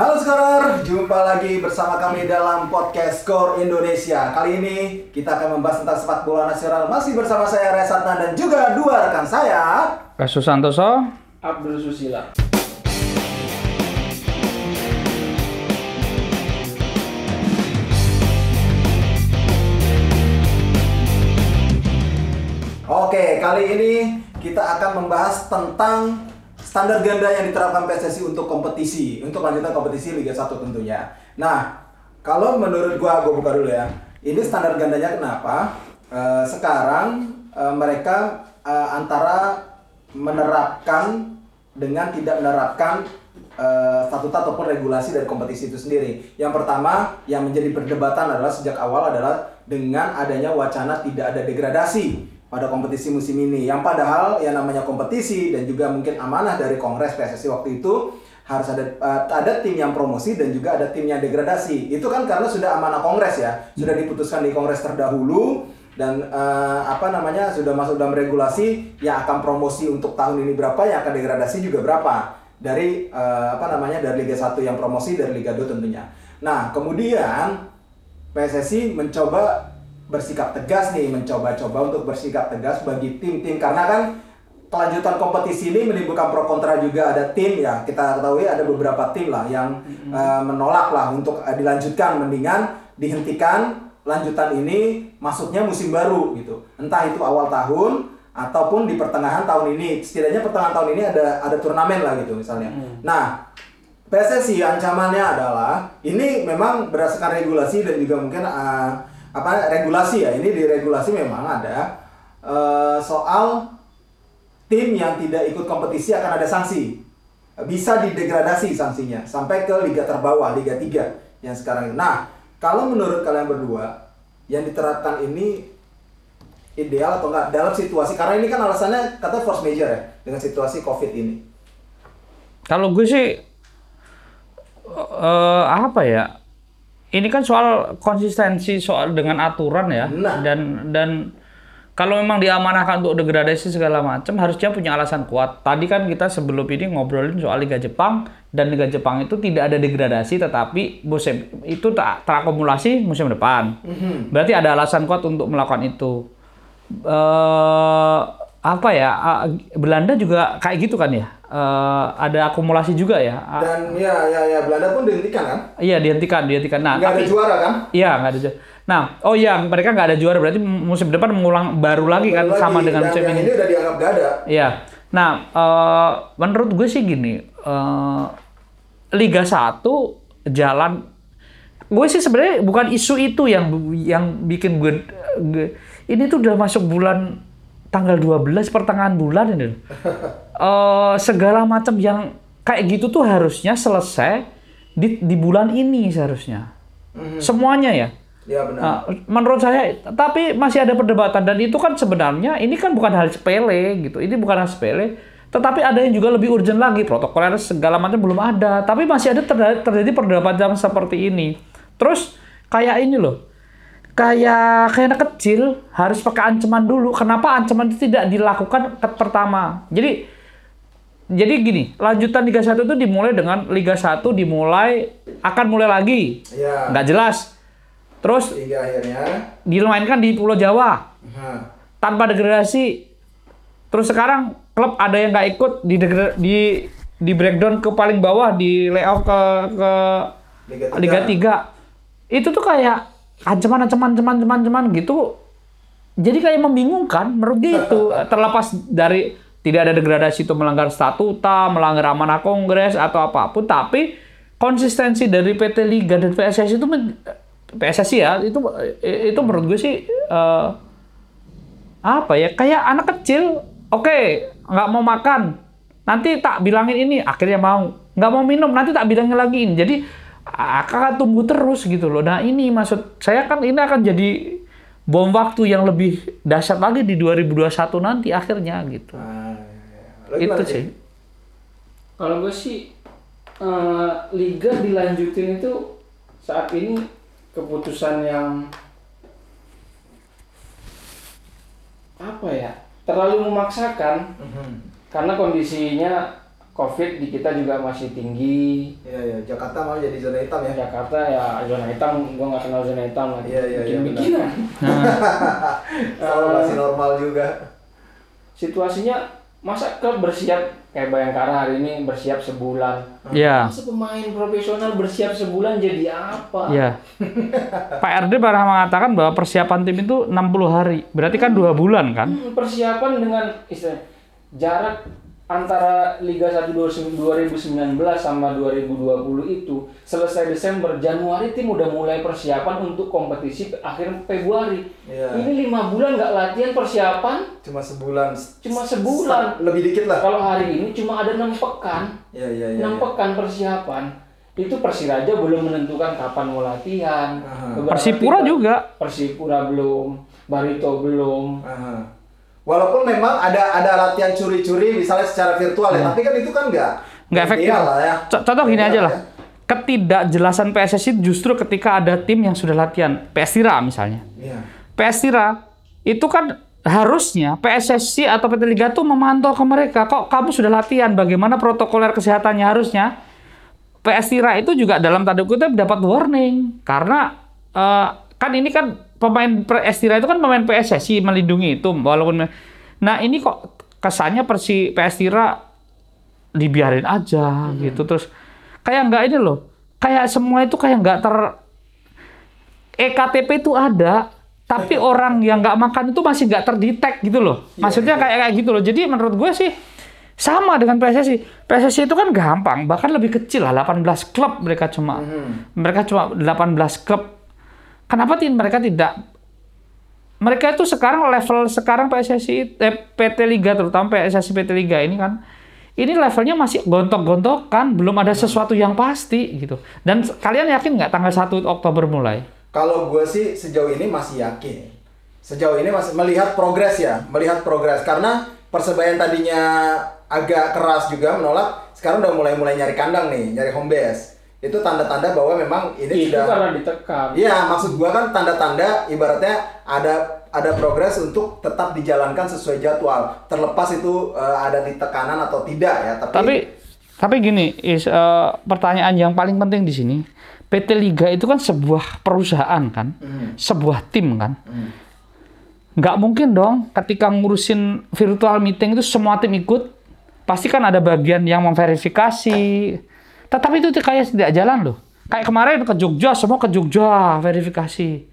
Halo Scorer, jumpa lagi bersama kami dalam podcast Skor Indonesia. Kali ini kita akan membahas tentang sepak bola nasional masih bersama saya Resatna dan juga dua rekan saya. Kasus Santoso, Abdul Susila. Oke, kali ini kita akan membahas tentang standar ganda yang diterapkan PSSI untuk kompetisi, untuk lanjutan kompetisi Liga 1 tentunya. Nah, kalau menurut gua, gua buka dulu ya. Ini standar gandanya kenapa? Eh, sekarang eh, mereka eh, antara menerapkan dengan tidak menerapkan eh, statuta ataupun regulasi dari kompetisi itu sendiri. Yang pertama yang menjadi perdebatan adalah sejak awal adalah dengan adanya wacana tidak ada degradasi pada kompetisi musim ini. Yang padahal yang namanya kompetisi dan juga mungkin amanah dari Kongres PSSI waktu itu harus ada eh, ada tim yang promosi dan juga ada tim yang degradasi. Itu kan karena sudah amanah Kongres ya, sudah diputuskan di Kongres terdahulu dan eh, apa namanya sudah masuk dalam regulasi yang akan promosi untuk tahun ini berapa, yang akan degradasi juga berapa dari eh, apa namanya dari Liga 1 yang promosi dari Liga 2 tentunya. Nah, kemudian PSSI mencoba bersikap tegas nih, mencoba-coba untuk bersikap tegas bagi tim-tim. Karena kan kelanjutan kompetisi ini menimbulkan pro kontra juga. Ada tim ya kita ketahui ada beberapa tim lah yang eh, menolak lah untuk eh, dilanjutkan. Mendingan dihentikan lanjutan ini masuknya musim baru gitu. Entah itu awal tahun ataupun di pertengahan tahun ini. Setidaknya pertengahan tahun ini ada ada turnamen lah gitu misalnya. Nah PSSI ancamannya adalah ini memang berdasarkan regulasi dan juga mungkin eh, apa regulasi ya ini di regulasi memang ada eh, soal tim yang tidak ikut kompetisi akan ada sanksi bisa didegradasi sanksinya sampai ke liga terbawah liga 3 yang sekarang. Nah kalau menurut kalian berdua yang diterapkan ini ideal atau enggak dalam situasi karena ini kan alasannya kata force major ya dengan situasi covid ini. kalau gue sih eh apa ya? Ini kan soal konsistensi soal dengan aturan ya Nah. dan dan kalau memang diamanahkan untuk degradasi segala macam harusnya punya alasan kuat. Tadi kan kita sebelum ini ngobrolin soal Liga Jepang dan Liga Jepang itu tidak ada degradasi tetapi musim itu tak terakumulasi musim depan. Berarti ada alasan kuat untuk melakukan itu. eh apa ya? Belanda juga kayak gitu kan ya? Eh, ada akumulasi juga ya? Dan ya ya ya Belanda pun dihentikan kan? Iya dihentikan, dihentikan. Nah, Nggak ada tapi juara kan? iya nggak ada juara. Nah, oh iya mereka nggak ada juara berarti musim depan mengulang baru lagi kan Lagi, sama dengan musim ini. ini udah dianggap gak ada. Iya. Nah, eh, menurut gue sih gini, eh, Liga 1 jalan gue sih sebenarnya bukan isu itu yang yang bikin gue, gue- ini tuh udah masuk bulan tanggal 12 pertengahan bulan ini. Eh, segala macam yang kayak gitu tuh harusnya selesai di di bulan ini seharusnya. Semuanya ya. Ya benar. Nah, menurut saya, tapi masih ada perdebatan dan itu kan sebenarnya ini kan bukan hal sepele gitu. Ini bukan hal sepele, tetapi ada yang juga lebih urgent lagi. Protokoler segala macam belum ada, tapi masih ada terjadi, terjadi perdebatan seperti ini. Terus kayak ini loh, kayak kayak anak kecil harus pakai ancaman dulu. Kenapa ancaman itu tidak dilakukan ke pertama? Jadi jadi gini, lanjutan Liga 1 itu dimulai dengan Liga 1 dimulai akan mulai lagi. Ya. Nggak jelas. Terus Hingga akhirnya. dimainkan di Pulau Jawa Nah, tanpa degradasi. Terus sekarang klub ada yang nggak ikut di degra- di di breakdown ke paling bawah di layoff ke ke Liga tiga. Liga 3. Itu tuh kayak ancaman-ancaman ancaman ancaman gitu. Jadi kayak membingungkan menurut dia itu terlepas dari tidak ada degradasi itu melanggar statuta, melanggar amanah kongres atau apa pun, tapi konsistensi dari PT Liga dan PSSI itu PSSI ya itu itu menurut gue sih eh, apa ya kayak anak kecil oke nggak mau makan nanti tak bilangin ini akhirnya mau. Nggak mau minum nanti tak bilangin lagi ini. Jadi akan tumbuh terus gitu loh nah ini maksud saya kan ini akan jadi bom waktu yang lebih dahsyat lagi di 2021 nanti akhirnya gitu Nah, ya, ya. Lo itu sih? Kalau gue sih eh, liga dilanjutin itu saat ini keputusan yang apa ya terlalu memaksakan Mhm. karena kondisinya COVID di kita juga masih tinggi. Iya iya, Jakarta malah jadi zona hitam ya. Jakarta ya zona hitam, gua nggak kenal zona hitam lagi. Iya, iya, iya, Bikin-bikinan. Kalau masih normal juga. Situasinya masa klub bersiap kayak Bayangkara hari ini bersiap sebulan. Ya. Masa pemain profesional bersiap sebulan jadi apa? Ya. Pak RD pernah mengatakan bahwa persiapan tim itu 60 hari. Berarti kan dua bulan kan? Hmm, persiapan dengan istilah jarak antara Liga 1 2019 sama 2020 itu selesai Desember Januari tim udah mulai persiapan untuk kompetisi akhir Februari Iya. ini lima bulan nggak latihan persiapan Cuma sebulan. Cuma sebulan. Lebih dikit lah. kalau hari ini cuma ada enam pekan Iya iya iya. enam pekan persiapan itu Persiraja belum menentukan kapan mau latihan Aha. Beberapa Persipura juga. Persipura belum Barito belum Aha. Walaupun memang ada ada latihan curi-curi misalnya secara virtual ya, tapi kan itu kan nggak Nggak efektif. lah ya. Co- Contoh gini aja lah. ya. Ketidakjelasan PSSI justru ketika ada tim yang sudah latihan. PS Tira misalnya. Iya. PS Tira itu kan harusnya PSSI atau PT Liga tuh memantau ke mereka. Kok kamu sudah latihan? Bagaimana protokoler kesehatannya harusnya? PS Tira itu juga dalam tanda kutip dapat warning karena eh, kan ini kan pemain PS Tira itu kan pemain PSSI melindungi itu walaupun nah ini kok kesannya Persi PS Tira dibiarin aja gitu terus kayak nggak ini loh kayak semua itu kayak nggak ter EKTP itu ada, tapi orang yang nggak makan itu masih nggak terdetek gitu loh. Maksudnya kayak kayak gitu loh. Jadi menurut gue sih sama dengan PSSI. PSSI itu kan gampang, bahkan lebih kecil lah, 18 klub mereka cuma mereka cuma 18 klub. Kenapa mereka tidak mereka itu sekarang level sekarang PSSI eh, PT Liga terutama PSSI PT Liga ini kan ini levelnya masih gontok-gontokan, belum ada sesuatu yang pasti gitu. Dan kalian yakin nggak tanggal 1 Oktober mulai? Kalau gue sih sejauh ini masih yakin. Sejauh ini masih melihat progres ya, melihat progres karena persebaya tadinya agak keras juga menolak, sekarang udah mulai-mulai nyari kandang nih, nyari home base. Itu tanda-tanda bahwa memang ini itu sudah karena ditekan Iya, maksud gua kan tanda-tanda ibaratnya ada ada progres untuk tetap dijalankan sesuai jadwal. Terlepas itu eh, ada di tekanan atau tidak ya, tapi, Tapi tapi gini, is eh, pertanyaan yang paling penting di sini, PT Liga itu kan sebuah perusahaan kan, sebuah tim kan. Nggak mungkin dong ketika ngurusin virtual meeting itu semua tim ikut, pasti kan ada bagian yang memverifikasi. Tetapi itu kayak tidak jalan loh. Kayak kemarin ke Jogja, semua ke Jogja verifikasi.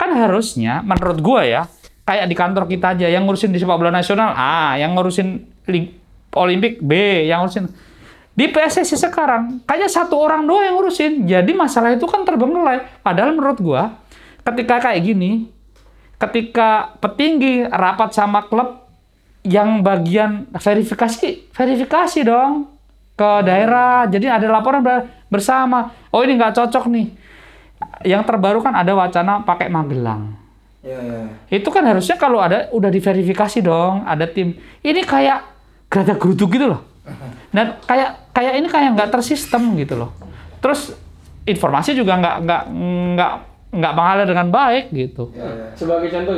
Kan harusnya, menurut gua ya, kayak di kantor kita aja, yang ngurusin di sepak bola nasional A, yang ngurusin Olimpik B, yang ngurusin di PSSI sekarang kayaknya satu orang doang yang ngurusin. Jadi masalah itu kan terbengkelai. Padahal menurut gua, ketika kayak gini, ketika petinggi rapat sama klub yang bagian verifikasi, verifikasi dong ke daerah. Jadi ada laporan ber- bersama. Oh ini nggak cocok nih. Yang terbaru kan ada wacana pakai Magelang. ya, ya. Itu kan harusnya kalau ada udah diverifikasi dong, ada tim. Ini kayak gerada geruduk gitu loh. Dan kayak kayak ini kayak nggak tersistem gitu loh. Terus informasi juga nggak nggak nggak nggak mengalir dengan baik gitu. ya, ya. sebagai contoh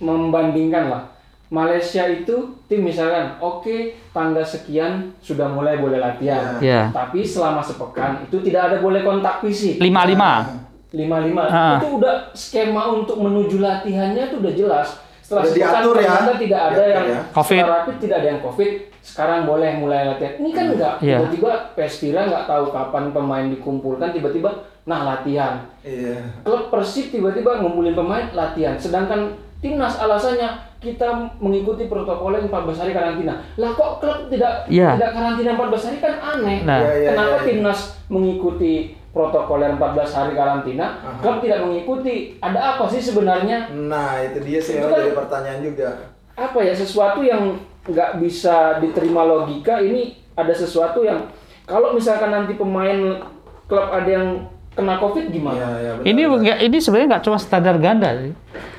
membandingkan lah Malaysia itu tim misalkan oke tanggal sekian sudah mulai boleh latihan Ya. tapi selama sepekan itu tidak ada boleh kontak fisik Lima lima. lima lima Ah. itu udah skema untuk menuju latihannya itu udah jelas setelah Udah sepekan diatur ya. tidak ada Diatur yang ya. Covid. rapid tidak ada yang covid sekarang boleh mulai latihan ini kan enggak Iya. tiba-tiba Pestira nggak tahu kapan pemain dikumpulkan tiba-tiba nah latihan Iya. klub Persib tiba-tiba ngumpulin pemain latihan sedangkan timnas alasannya kita mengikuti protokolnya 14 hari karantina. Lah kok klub tidak Iya. tidak karantina 14 hari kan aneh. Nah. Iya, iya, kenapa iya. timnas mengikuti protokoler 14 hari karantina? Klub tidak mengikuti. Ada apa sih sebenarnya? Nah, itu dia sih Itu kan- jadi pertanyaan juga. apa ya? Sesuatu yang nggak bisa diterima logika. Ini ada sesuatu yang kalau misalkan nanti pemain klub ada yang kena covid gimana Iya, iya, benar, Ini benar. nggak ini sebenarnya nggak cuma standar ganda sih.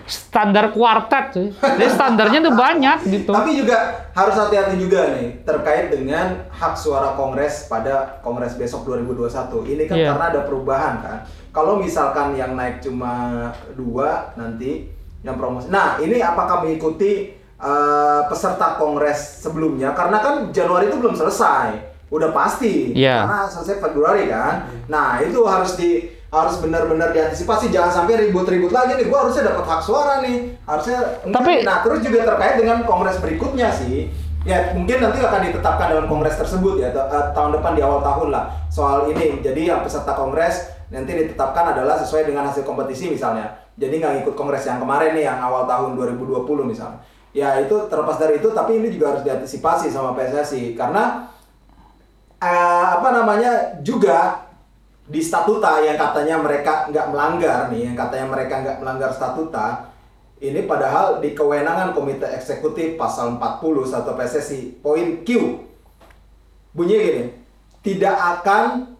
Standar kuartet sih. Jadi standarnya tuh banyak gitu. Tapi juga harus hati-hati juga nih terkait dengan hak suara Kongres pada Kongres besok 2021. Ini kan Iya. karena ada perubahan kan. Kalau misalkan yang naik cuma dua nanti yang promosi. Nah, ini apakah mengikuti eh, peserta kongres sebelumnya karena kan Januari itu belum selesai. Udah pasti. Iya. Karena selesai Februari kan. Nah, itu harus di harus benar-benar diantisipasi. Jangan sampai ribut-ribut lagi nih. Gua harusnya dapat hak suara nih. Harusnya Tapi- nah terus juga terkait dengan kongres berikutnya sih. Ya mungkin nanti akan ditetapkan dalam kongres tersebut ya eh, tahun depan di awal tahun lah. Soal ini. Jadi yang peserta kongres nanti ditetapkan adalah sesuai dengan hasil kompetisi misalnya. Jadi nggak ikut kongres yang kemarin nih yang awal tahun 2020 misalnya. Ya itu terlepas dari itu tapi ini juga harus diantisipasi sama PSSI karena eh, apa namanya juga di statuta yang katanya mereka nggak melanggar nih, yang katanya mereka nggak melanggar statuta, ini padahal di kewenangan Komite Eksekutif pasal 40 satu PSSI poin Q bunyinya gini, tidak akan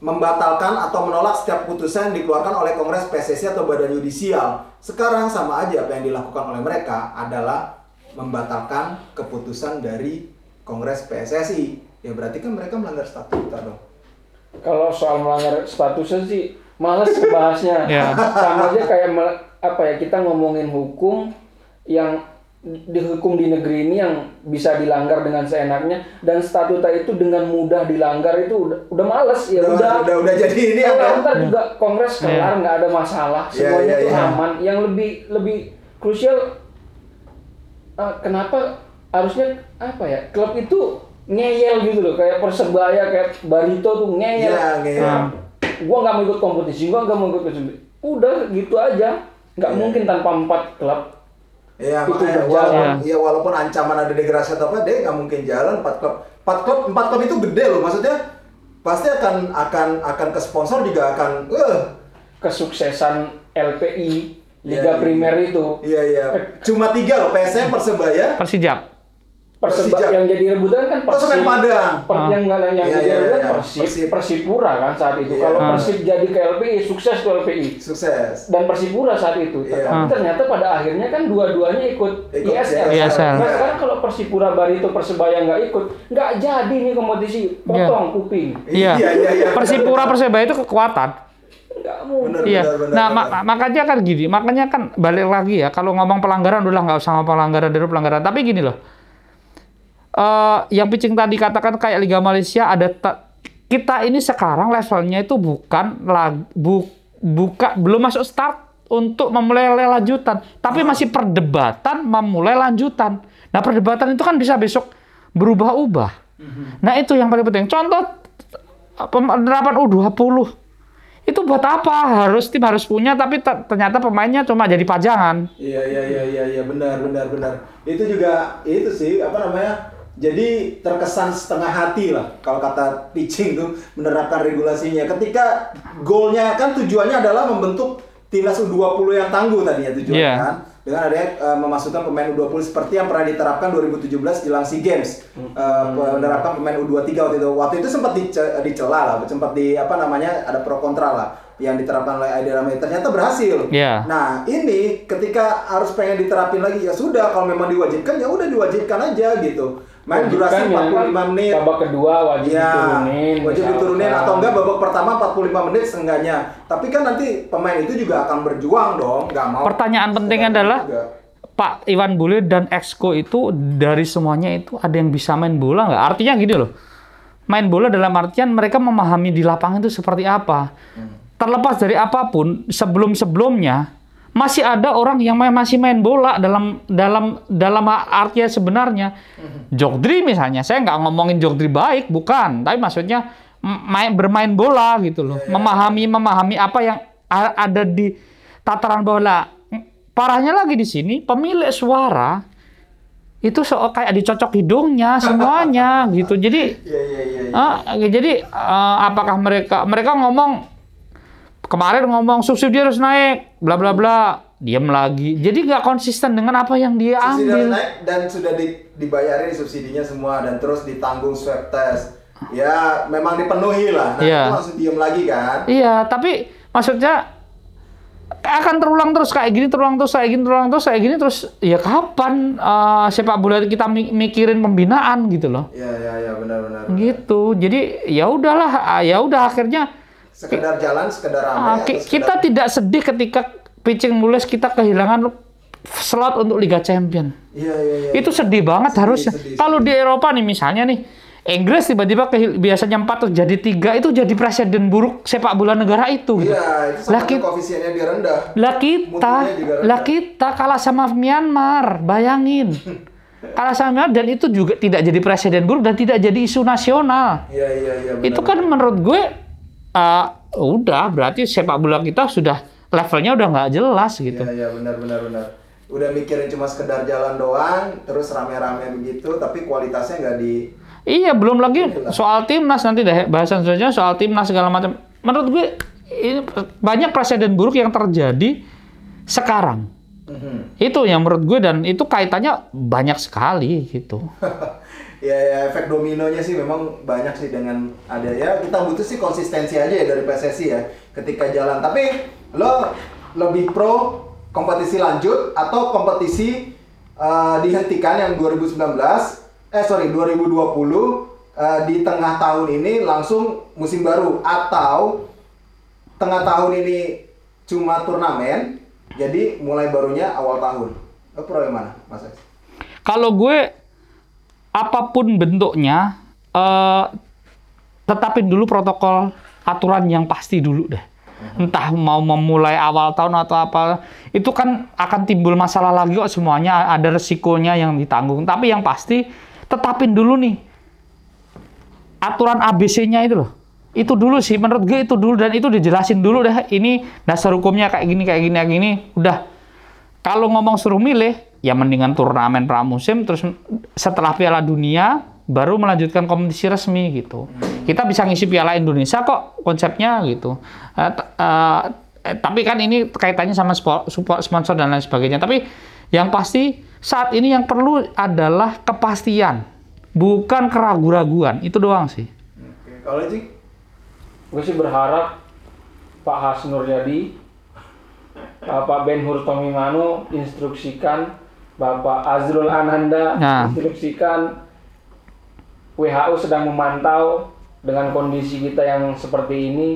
membatalkan atau menolak setiap putusan yang dikeluarkan oleh Kongres PSSI atau badan yudisial. Sekarang sama aja apa yang dilakukan oleh mereka adalah membatalkan keputusan dari Kongres PSSI. Ya berarti kan mereka melanggar statuta dong. Kalau soal melanggar statusnya sih males bahasnya. Ya. Sama aja kayak mel- apa ya kita ngomongin hukum yang dihukum di negeri ini yang bisa dilanggar dengan seenaknya dan statuta itu dengan mudah dilanggar itu udah udah males ya Udah- udah udah- udah jadi ini apa? ntar juga kongres kelar nggak ada masalah semuanya iya, itu iya. aman yang lebih lebih krusial eh, kenapa harusnya apa ya klub itu ngeyel gitu loh kayak persebaya kayak barito tuh ngeyel Iya, ngeyel. Nah, gua nggak mau ikut kompetisi gua nggak mau ikut kompetisi udah gitu aja nggak Iya. mungkin tanpa empat klub Iya, Itu makanya berjalan. walaupun, ya, walaupun ancaman ada degradasi atau apa, dia nggak mungkin jalan empat klub. Empat klub, empat klub itu gede loh, maksudnya pasti akan akan akan ke sponsor juga akan, eh, kesuksesan LPI Liga Iya, iya. Primer itu iya iya. Cuma tiga loh, PSM, Persebaya, Persijap. Perseba Persijap. yang jadi rebutan kan Oh, Semen Padang. Per, Ah. yang nggak yang Iya, jadi iya, rebutan iya. Persib, Persib. Persipura kan saat itu. Iya. Kalau Ah. Persib jadi ke LPI sukses tuh LPI sukses. dan Persipura saat itu. Iya. Tapi Ah. ternyata pada akhirnya kan dua-duanya ikut, Ikut ISL. ISL. Nah sekarang kalau Persipura Barito Persebaya nggak ikut, nggak jadi nih kompetisi potong kuping. Iya. Iya, iya, iya. Persipura Persebaya itu kekuatan. Bener, Iya. bener, bener, Nah, bener. ma- makanya kan gini, makanya kan balik lagi ya kalau ngomong pelanggaran udah nggak usah ngomong pelanggaran dulu pelanggaran. Tapi gini loh. Eh yang Picing tadi katakan kayak Liga Malaysia ada ta- kita ini sekarang levelnya itu bukan lag, bu, buka belum masuk start untuk memulai lanjutan, tapi masih perdebatan memulai lanjutan. Nah, perdebatan itu kan bisa besok berubah-ubah. Nah, itu yang paling penting. Contoh penerapan U20 itu buat apa? Harus tim harus punya, tapi te- ternyata pemainnya cuma jadi pajangan. Iya iya iya iya iya benar benar benar. Itu juga itu sih apa namanya? Jadi terkesan setengah hati lah kalau kata pitching tuh menerapkan regulasinya. Ketika goalnya kan tujuannya adalah membentuk timnas U20 yang tangguh tadinya tujuannya Iya. kan. Dengan adanya eh, memasukkan pemain U20 seperti yang pernah diterapkan 2017 jelang SEA Games. Eh, menerapkan pemain U23 waktu itu. Waktu itu sempat dice- dicela lah, sempat di apa namanya ada pro kontra lah yang diterapkan oleh Aidil Ramli. Ternyata berhasil. Iya. Nah, ini ketika harus pengen diterapin lagi ya sudah kalau memang diwajibkan ya udah diwajibkan aja gitu. Main durasi Wajibkan ya, 45 menit. Babak kedua wajib Iya, diturunin. wajib misalkan. diturunin atau enggak babak pertama 45 menit seenggaknya. Tapi kan nanti pemain itu juga akan berjuang dong, nggak mau. Pertanyaan penting adalah juga. Pak Iwan Bule dan Exco itu dari semuanya itu ada yang bisa main bola nggak? Artinya gini loh, main bola dalam artian mereka memahami di lapangan itu seperti apa. Terlepas dari apa pun, sebelum-sebelumnya masih ada orang yang main- masih main bola dalam dalam dalam artinya sebenarnya. Jogdri misalnya, saya nggak ngomongin Jogdri baik, bukan, tapi maksudnya main bermain bola gitu loh, memahami memahami apa yang ada di tataran bola. Parahnya lagi di sini pemilik suara itu so kayak dicocok hidungnya semuanya gitu. Jadi Iya iya iya. iya. ah, jadi eh, apakah mereka mereka ngomong kemarin ngomong subsidi harus naik bla bla bla diam lagi. Jadi nggak konsisten dengan apa yang dia Subsidi ambil. naik dan sudah di, dibayarin subsidinya semua dan terus ditanggung swab test. Ya, memang dipenuhi lah. Nah, Iya. itu langsung diem lagi kan. Iya, tapi maksudnya akan terulang terus kayak gini, terulang terus kayak gini, terulang terus kayak gini terus ya kapan eh, sepak bola kita mi- mikirin pembinaan gitu loh. Iya iya iya benar benar. Gitu. Jadi ya udahlah, ah, ya udah akhirnya Sekedar jalan, sekedar ramai. ki- atau kita sekedar- tidak sedih ketika pitching mulus kita kehilangan slot untuk Liga Champion. Iya iya iya. Itu sedih banget Sedih, harusnya. sedih, Kalau di Eropa nih misalnya nih, Inggris tiba-tiba biasanya 4 terus jadi tiga itu jadi presiden buruk sepak bola negara itu. gitu. Iya, itu Lah, sama kita- koefisiennya dia rendah. Lah kita, rendah. lah kita kalah sama Myanmar, bayangin. kalah sama Myanmar dan itu juga tidak jadi presiden buruk dan tidak jadi isu nasional. Iya iya iya. benar, itu kan menurut gue uh, udah berarti sepak bola kita sudah levelnya udah nggak jelas gitu. Iya iya benar benar benar. Udah mikirin cuma sekedar jalan doang, terus rame-rame begitu, tapi kualitasnya nggak di. Iya, belum lagi soal timnas nanti deh bahasan selanjutnya soal timnas segala macam. Menurut gue ini banyak presiden buruk yang terjadi sekarang. Mhm. Itu yang menurut gue dan itu kaitannya banyak sekali gitu. ya, ya efek dominonya sih memang banyak sih dengan ada ya kita butuh sih konsistensi aja ya dari PSSI ya ketika jalan. Tapi lo lebih pro kompetisi lanjut atau kompetisi eh, dihentikan yang 2019 eh sorry 2020 eh, di tengah tahun ini langsung musim baru atau tengah tahun ini cuma turnamen jadi mulai barunya awal tahun. Lo pro yang mana, Mas Alex? Kalau gue apa pun bentuknya eh tetapin dulu protokol aturan yang pasti dulu deh. Entah mau memulai awal tahun atau apa, itu kan akan timbul masalah lagi kok semuanya ada resikonya yang ditanggung. Tapi yang pasti tetapin dulu nih aturan ABC-nya itu loh. Itu dulu sih menurut gue itu dulu dan itu dijelasin dulu deh. Ini dasar hukumnya kayak gini kayak gini kayak gini. Udah kalau ngomong suruh milih, ya mendingan turnamen pramusim terus setelah Piala Dunia baru melanjutkan kompetisi resmi gitu. Kita bisa ngisi Piala Indonesia kok konsepnya gitu. Eh, eh, tapi kan ini kaitannya sama support sponsor dan lain sebagainya. Tapi yang pasti saat ini yang perlu adalah kepastian, bukan keraguan-raguan. Itu doang sih. Kalau? Gue sih berharap Pak Hasnur Jadi, Bapak Ben Hur Tomimano instruksikan Bapak Azrul Ananda Nah. instruksikan WHO sedang memantau dengan kondisi kita yang seperti ini.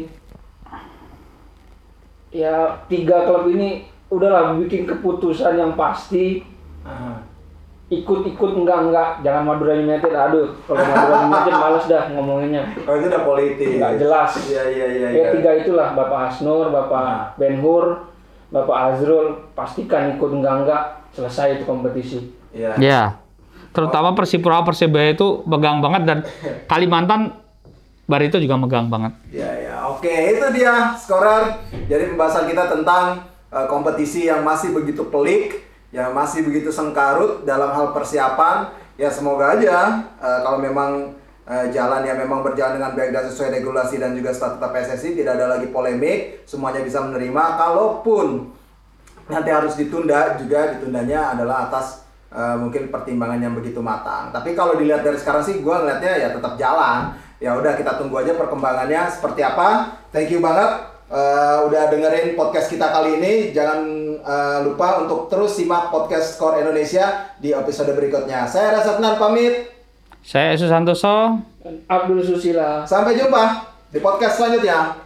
Ya tiga klub ini udahlah bikin keputusan yang pasti ikut-ikut enggak enggak jangan Madura United aduh kalau Madura United males dah ngomonginnya Oh itu udah politik. Nggak jelas. Iya iya iya. Ya iya. tiga itulah Bapak Hasnur, Bapak Ben Hur, Bapak Azrul pastikan ikut enggak enggak selesai itu kompetisi. Iya. Ya. Terutama Persipura Persebaya itu megang banget dan Kalimantan Barito juga megang banget. Iya iya. Oke itu dia skorer. Jadi pembahasan kita tentang eh, kompetisi yang masih begitu pelik, yang masih begitu sengkarut dalam hal persiapan. Ya semoga aja eh, kalau memang eh, jalan yang memang berjalan dengan baik dan sesuai regulasi dan juga statuta PSSI tidak ada lagi polemik, semuanya bisa menerima. Kalaupun nanti harus ditunda juga ditundanya adalah atas eh, mungkin pertimbangan yang begitu matang. Tapi kalau dilihat dari sekarang sih gue ngeliatnya ya tetap jalan. Ya udah kita tunggu aja perkembangannya seperti apa. Thank you banget eh, udah dengerin podcast kita kali ini. Jangan eh, lupa untuk terus simak podcast Skor Indonesia di episode berikutnya. Saya Rasa Tenar pamit. Saya Yesus Santoso. Abdul Susila. Sampai jumpa di podcast selanjutnya.